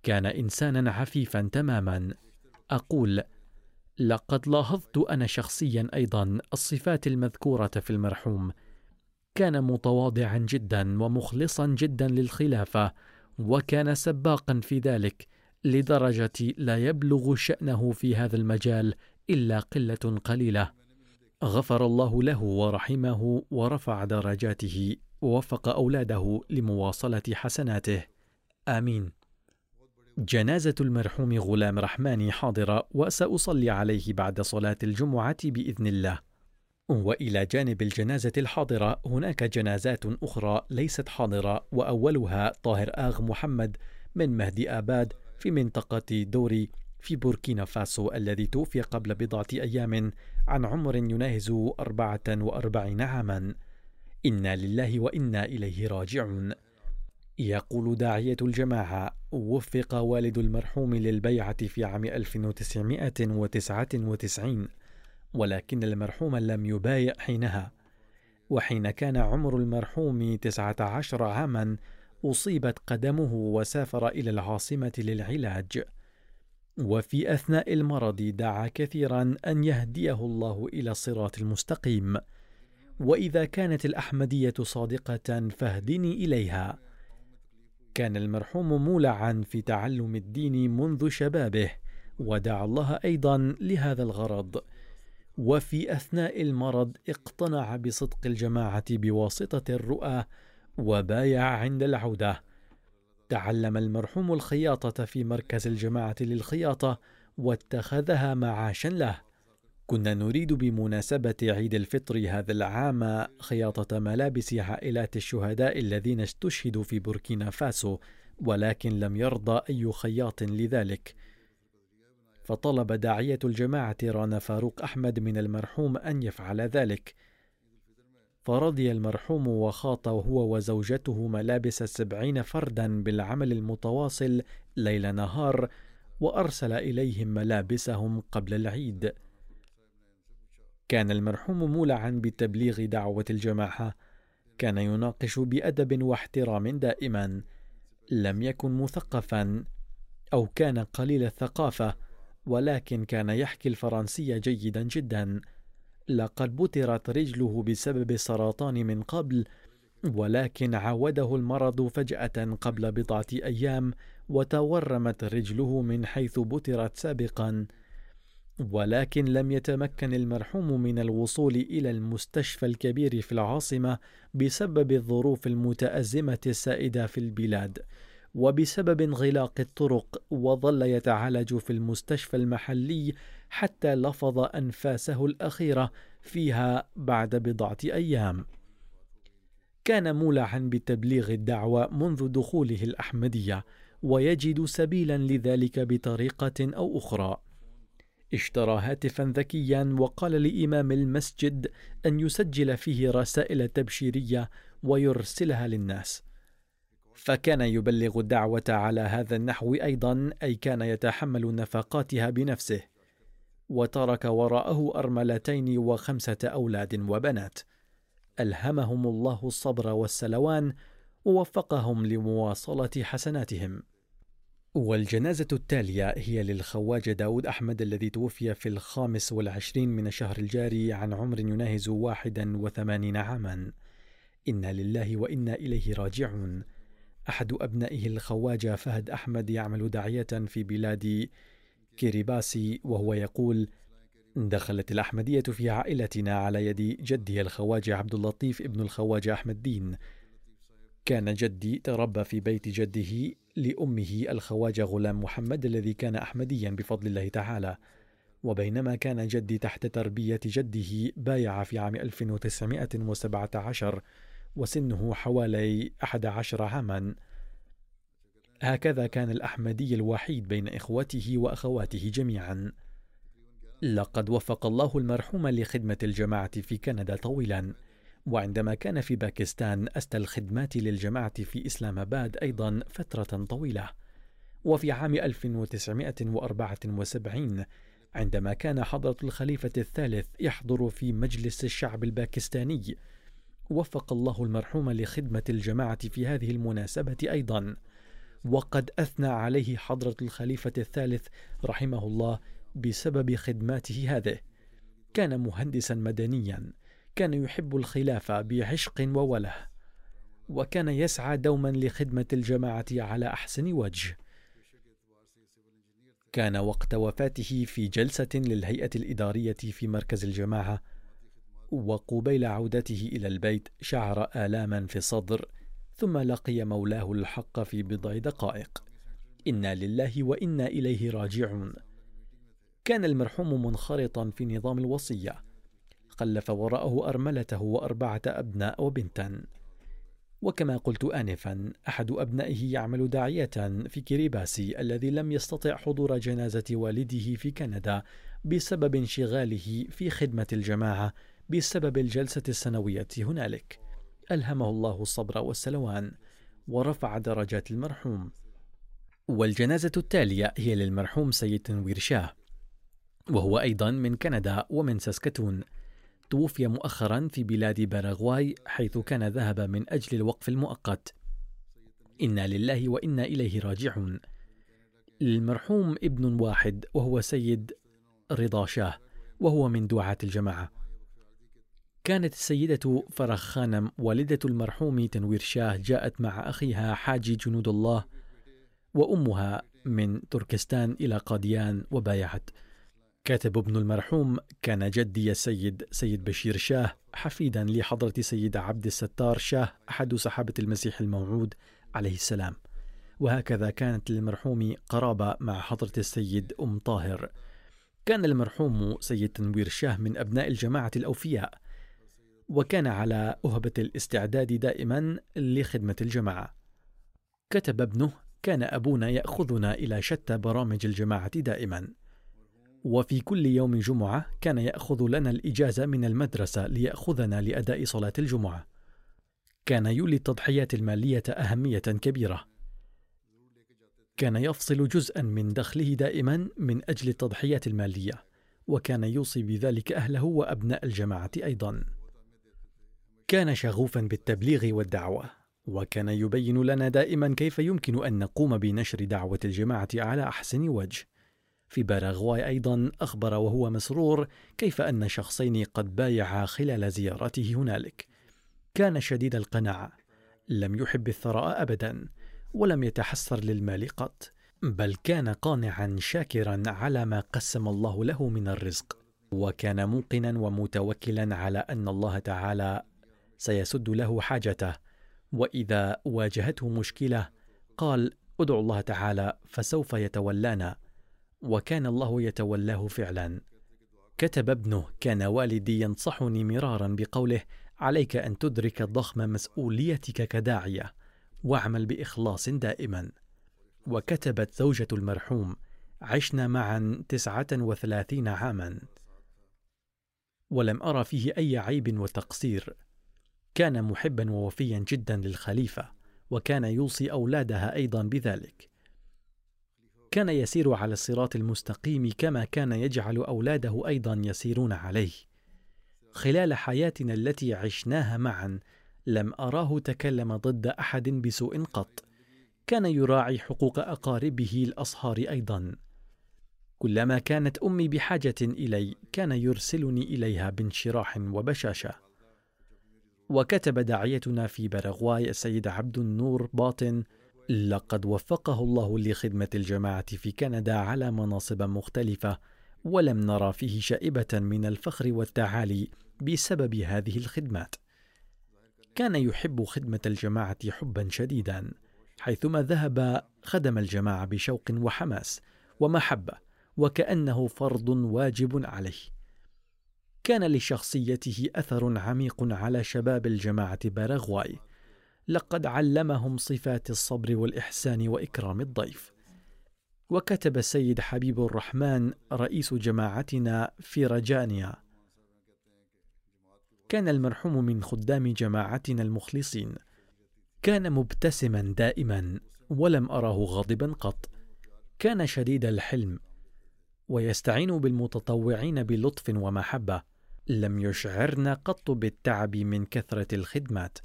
[SPEAKER 1] كان إنسانا عفيفا تماما. أقول لقد لاحظت أنا شخصيا أيضا الصفات المذكورة في المرحوم. كان متواضعا جدا ومخلصا جدا للخلافة وكان سباقا في ذلك لدرجة لا يبلغ شأنه في هذا المجال إلا قلة قليلة. غفر الله له ورحمه ورفع درجاته ووفق أولاده لمواصلة حسناته. آمين. جنازة المرحوم غلام رحماني حاضرة وسأصلي عليه بعد صلاة الجمعة بإذن الله. وإلى جانب الجنازة الحاضرة هناك جنازات أخرى ليست حاضرة وأولها طاهر آغ محمد من مهدي آباد في منطقة دوري في بوركينا فاسو الذي توفي قبل بضعة أيام عن عمر يناهز 44 عاما. إنا لله وإنا إليه راجعون. يقول داعية الجماعة وفق والد المرحوم للبيعة في عام 1999 ولكن المرحوم لم يبايع حينها وحين كان عمر المرحوم 19 عاما أصيبت قدمه وسافر إلى العاصمة للعلاج وفي أثناء المرض دعا كثيرا أن يهديه الله إلى الصراط المستقيم. وإذا كانت الأحمدية صادقة فاهدني إليها. كان المرحوم مولعا في تعلم الدين منذ شبابه ودعا الله أيضا لهذا الغرض. وفي أثناء المرض اقتنع بصدق الجماعة بواسطة الرؤى وبايع عند العودة. تعلم المرحوم الخياطة في مركز الجماعة للخياطة واتخذها معاشا له. كنا نريد بمناسبة عيد الفطر هذا العام خياطة ملابس عائلات الشهداء الذين استشهدوا في بوركينا فاسو ولكن لم يرضى أي خياط لذلك. فطلب داعية الجماعة رانا فاروق أحمد من المرحوم أن يفعل ذلك. فرضي المرحوم وخاط هو وزوجته ملابس السبعين فردا بالعمل المتواصل ليل نهار وأرسل إليهم ملابسهم قبل العيد. كان المرحوم مولعا بتبليغ دعوة الجماعة. كان يناقش بأدب واحترام دائما. لم يكن مثقفا أو كان قليل الثقافة ولكن كان يحكي الفرنسية جيدا جدا. لقد بترت رجله بسبب سرطان من قبل ولكن عاوده المرض فجأة قبل بضعة أيام وتورمت رجله من حيث بترت سابقا. ولكن لم يتمكن المرحوم من الوصول إلى المستشفى الكبير في العاصمة بسبب الظروف المتأزمة السائدة في البلاد وبسبب انغلاق الطرق وظل يتعالج في المستشفى المحلي حتى لفظ أنفاسه الأخيرة فيها بعد بضعة أيام. كان مولعا بتبليغ الدعوة منذ دخوله الأحمدية ويجد سبيلا لذلك بطريقة أو أخرى. اشترى هاتفا ذكيا وقال لإمام المسجد أن يسجل فيه رسائل تبشيرية ويرسلها للناس. فكان يبلغ الدعوة على هذا النحو أيضا أي كان يتحمل نفقاتها بنفسه. وترك وراءه أرملتين وخمسة أولاد وبنات. ألهمهم الله الصبر والسلوان ووفقهم لمواصلة حسناتهم. والجنازة التالية هي للخواجة داود أحمد الذي توفي في الخامس والعشرين من الشهر الجاري عن عمر يناهز واحدا وثمانين عاما. إنا لله وإنا إليه راجعون. أحد أبنائه الخواجة فهد أحمد يعمل داعية في بلاد كيريباسي وهو يقول دخلت الأحمدية في عائلتنا على يد جدي الخواجة عبد اللطيف ابن الخواجة أحمد دين. كان جدي تربى في بيت جده لأمه الخواجة غلام محمد الذي كان أحمديا بفضل الله تعالى. وبينما كان جدي تحت تربية جده بايع في عام 1917 وسنه حوالي 11 عاما. هكذا كان الأحمدي الوحيد بين إخوته وأخواته جميعا. لقد وفق الله المرحوم لخدمة الجماعة في كندا طويلا وعندما كان في باكستان أسدى الخدمات للجماعة في إسلام آباد أيضا فترة طويلة. وفي عام 1974 عندما كان حضرة الخليفة الثالث يحضر في مجلس الشعب الباكستاني وفق الله المرحوم لخدمة الجماعة في هذه المناسبة أيضا. وقد أثنى عليه حضرة الخليفة الثالث رحمه الله بسبب خدماته هذه. كان مهندسا مدنيا. كان يحب الخلافة بعشق ووله. وكان يسعى دوما لخدمة الجماعة على أحسن وجه. كان وقت وفاته في جلسة للهيئة الإدارية في مركز الجماعة. وقبيل عودته إلى البيت شعر آلاما في الصدر ثم لقي مولاه الحق في بضع دقائق. إنا لله وإنا إليه راجعون. كان المرحوم منخرطا في نظام الوصية. خلف وراءه أرملته وأربعة أبناء وبنتا. وكما قلت آنفا أحد أبنائه يعمل داعية في كيريباسي الذي لم يستطع حضور جنازة والده في كندا بسبب انشغاله في خدمة الجماعة بسبب الجلسة السنوية هنالك. ألهمه الله الصبر والسلوان ورفع درجات المرحوم. والجنازة التالية هي للمرحوم سيد تنوير شاه وهو أيضا من كندا ومن ساسكتون توفي مؤخرا في بلاد باراغواي حيث كان ذهب من أجل الوقف المؤقت. إنا لله وإنا إليه راجعون. المرحوم ابن واحد وهو سيد رضا شاه وهو من دعاة الجماعة. كانت السيدة فرخ خانم والدة المرحوم تنوير شاه جاءت مع أخيها حاجي جنود الله وأمها من تركستان إلى قاديان وبايعت. كاتب ابن المرحوم كان جدي السيد سيد بشير شاه حفيدا لحضرة سيد عبد الستار شاه أحد صحابة المسيح الموعود عليه السلام. وهكذا كانت للمرحوم قرابة مع حضرة السيد أم طاهر. كان المرحوم سيد تنوير شاه من أبناء الجماعة الأوفياء. وكان على أهبة الاستعداد دائما لخدمة الجماعة كتب ابنه كان أبونا يأخذنا إلى شتى برامج الجماعة دائما وفي كل يوم جمعة كان يأخذ لنا الإجازة من المدرسة ليأخذنا لأداء صلاة الجمعة. كان يولي التضحيات المالية أهمية كبيرة. كان يفصل جزءا من دخله دائما من أجل التضحيات المالية، وكان يوصي بذلك أهله وأبناء الجماعة أيضا. كان شغوفا بالتبليغ والدعوة، وكان يبين لنا دائما كيف يمكن أن نقوم بنشر دعوة الجماعة على أحسن وجه. في باراغواي أيضا أخبر وهو مسرور كيف أن شخصين قد بايعا خلال زيارته هنالك كان شديد القناعة لم يحب الثراء أبدا ولم يتحسر للمال قط بل كان قانعا شاكرا على ما قسم الله له من الرزق وكان موقنا ومتوكلا على أن الله تعالى سيسد له حاجته. وإذا واجهته مشكلة قال ادعو الله تعالى فسوف يتولانا. وكان الله يتولاه فعلا. كتب ابنه كان والدي ينصحني مرارا بقوله عليك أن تدرك ضخم مسؤوليتك كداعية واعمل بإخلاص دائما. وكتبت زوجة المرحوم عشنا معا تسعة وثلاثين عاما. ولم أرى فيه أي عيب وتقصير. كان محبا ووفيا جدا للخليفة وكان يوصي أولادها أيضا بذلك. كان يسير على الصراط المستقيم كما كان يجعل أولاده أيضا يسيرون عليه. خلال حياتنا التي عشناها معا لم أراه تكلم ضد أحد بسوء قط. كان يراعي حقوق أقاربه الأصهار أيضا. كلما كانت أمي بحاجة إلي كان يرسلني إليها بانشراح وبشاشة. وكتب داعيتنا في باراغواي السيد عبد النور باطن لقد وفقه الله لخدمة الجماعة في كندا على مناصب مختلفة ولم نرى فيه شائبة من الفخر والتعالي بسبب هذه الخدمات. كان يحب خدمة الجماعة حبا شديدا حيثما ذهب خدم الجماعة بشوق وحماس ومحبة وكأنه فرض واجب عليه. كان لشخصيته أثر عميق على شباب الجماعة باراغواي. لقد علمهم صفات الصبر والإحسان وإكرام الضيف. وكتب السيد حبيب الرحمن رئيس جماعتنا في رجانيا. كان المرحوم من خدام جماعتنا المخلصين. كان مبتسما دائما ولم اراه غاضبا قط. كان شديد الحلم. ويستعين بالمتطوعين بلطف ومحبة. لم يشعرنا قط بالتعب من كثرة الخدمات.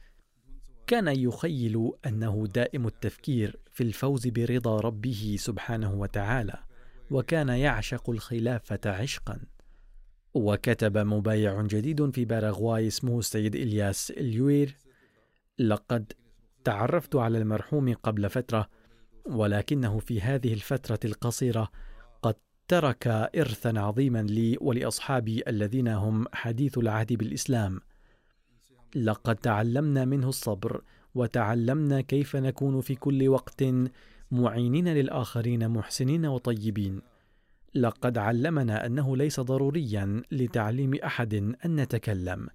[SPEAKER 1] كان يخيل أنه دائم التفكير في الفوز برضا ربه سبحانه وتعالى وكان يعشق الخلافة عشقا. وكتب مبايع جديد في باراغواي اسمه السيد إلياس اليوير لقد تعرفت على المرحوم قبل فترة ولكنه في هذه الفترة القصيرة ترك ارثا عظيما لي ولأصحابي الذين هم حديث العهد بالإسلام. لقد تعلمنا منه الصبر وتعلمنا كيف نكون في كل وقت معينين للآخرين محسنين وطيبين. لقد علمنا أنه ليس ضروريا لتعليم أحد أن نتكلم.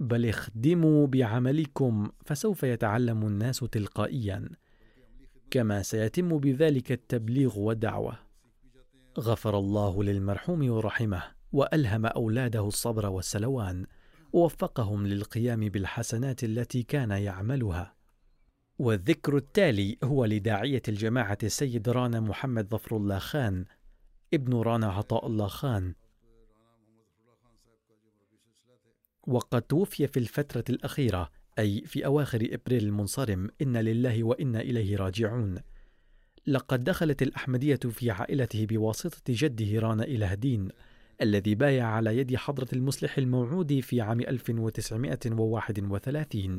[SPEAKER 1] بل اخدموا بعملكم فسوف يتعلم الناس تلقائيا. كما سيتم بذلك التبليغ والدعوة. غفر الله للمرحوم ورحمه وألهم أولاده الصبر والسلوان ووفقهم للقيام بالحسنات التي كان يعملها. والذكر التالي هو لداعية الجماعة السيد رانا محمد ظفر الله خان ابن رانا عطاء الله خان. وقد توفي في الفترة الأخيرة أي في أواخر إبريل المنصرم إن لله وإنا إليه راجعون. لقد دخلت الأحمدية في عائلته بواسطة جده رانا إله الدين الذي بايع على يد حضرة المصلح الموعود في عام 1931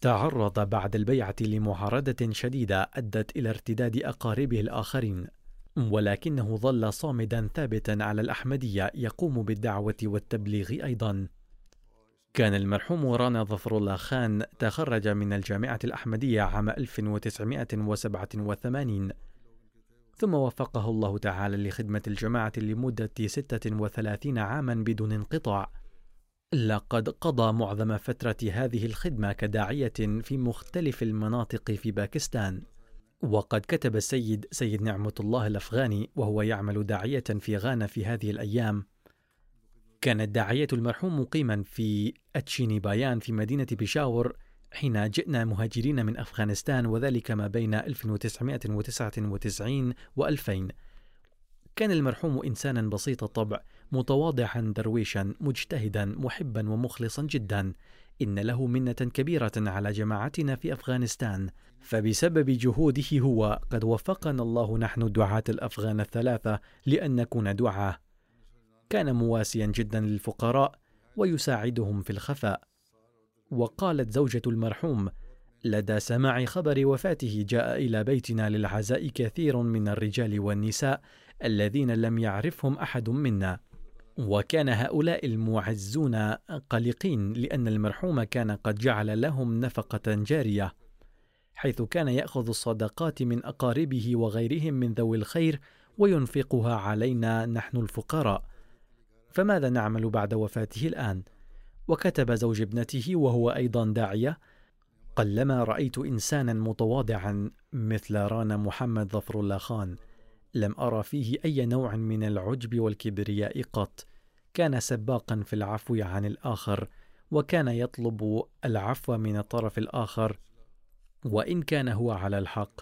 [SPEAKER 1] تعرض بعد البيعة لمعارضة شديدة أدت إلى ارتداد أقاربه الآخرين ولكنه ظل صامدا ثابتا على الأحمدية يقوم بالدعوة والتبليغ أيضا. كان المرحوم رانا ظفر الله خان تخرج من الجامعة الأحمدية عام 1987 ثم وفقه الله تعالى لخدمة الجماعة لمدة 36 عاما بدون انقطاع. لقد قضى معظم فترة هذه الخدمة كداعية في مختلف المناطق في باكستان. وقد كتب السيد سيد نعمة الله الأفغاني وهو يعمل داعية في غانا في هذه الأيام. كان الداعية المرحوم مقيما في أتشيني بايان في مدينة بيشاور حين جئنا مهاجرين من أفغانستان وذلك ما بين 1999 و2000 كان المرحوم إنسانا بسيط الطبع متواضعا درويشا مجتهدا محبا ومخلصا جدا. إن له منة كبيرة على جماعتنا في أفغانستان. فبسبب جهوده هو قد وفقنا الله نحن الدعاة الأفغان الثلاثة لأن نكون دعاة. كان مواسيا جدا للفقراء ويساعدهم في الخفاء. وقالت زوجة المرحوم لدى سماع خبر وفاته جاء إلى بيتنا للعزاء كثير من الرجال والنساء الذين لم يعرفهم أحد منا. وكان هؤلاء المعزون قلقين لأن المرحوم كان قد جعل لهم نفقة جارية حيث كان يأخذ الصدقات من أقاربه وغيرهم من ذوي الخير وينفقها علينا نحن الفقراء. فماذا نعمل بعد وفاته الآن؟ وكتب زوج ابنته وهو أيضا داعية قلما رأيت إنسانا متواضعا مثل رانا محمد ظفر الله خان لم أرى فيه أي نوع من العجب والكبرياء قط كان سباقا في العفو عن الآخر وكان يطلب العفو من الطرف الآخر وإن كان هو على الحق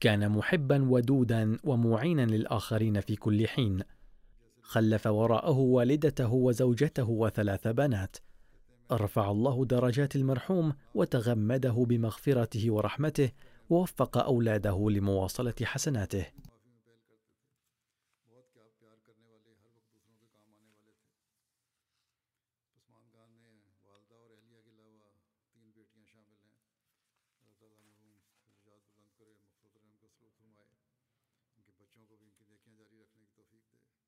[SPEAKER 1] كان محبا ودودا ومعينا للآخرين في كل حين خلف وراءه والدته وزوجته وثلاث بنات. رفع الله درجات المرحوم وتغمده بمغفرته ورحمته ووفق أولاده لمواصلة حسناته.
[SPEAKER 2] بچوں کو بھی ان کی جاری رکھنے کی توفیق دے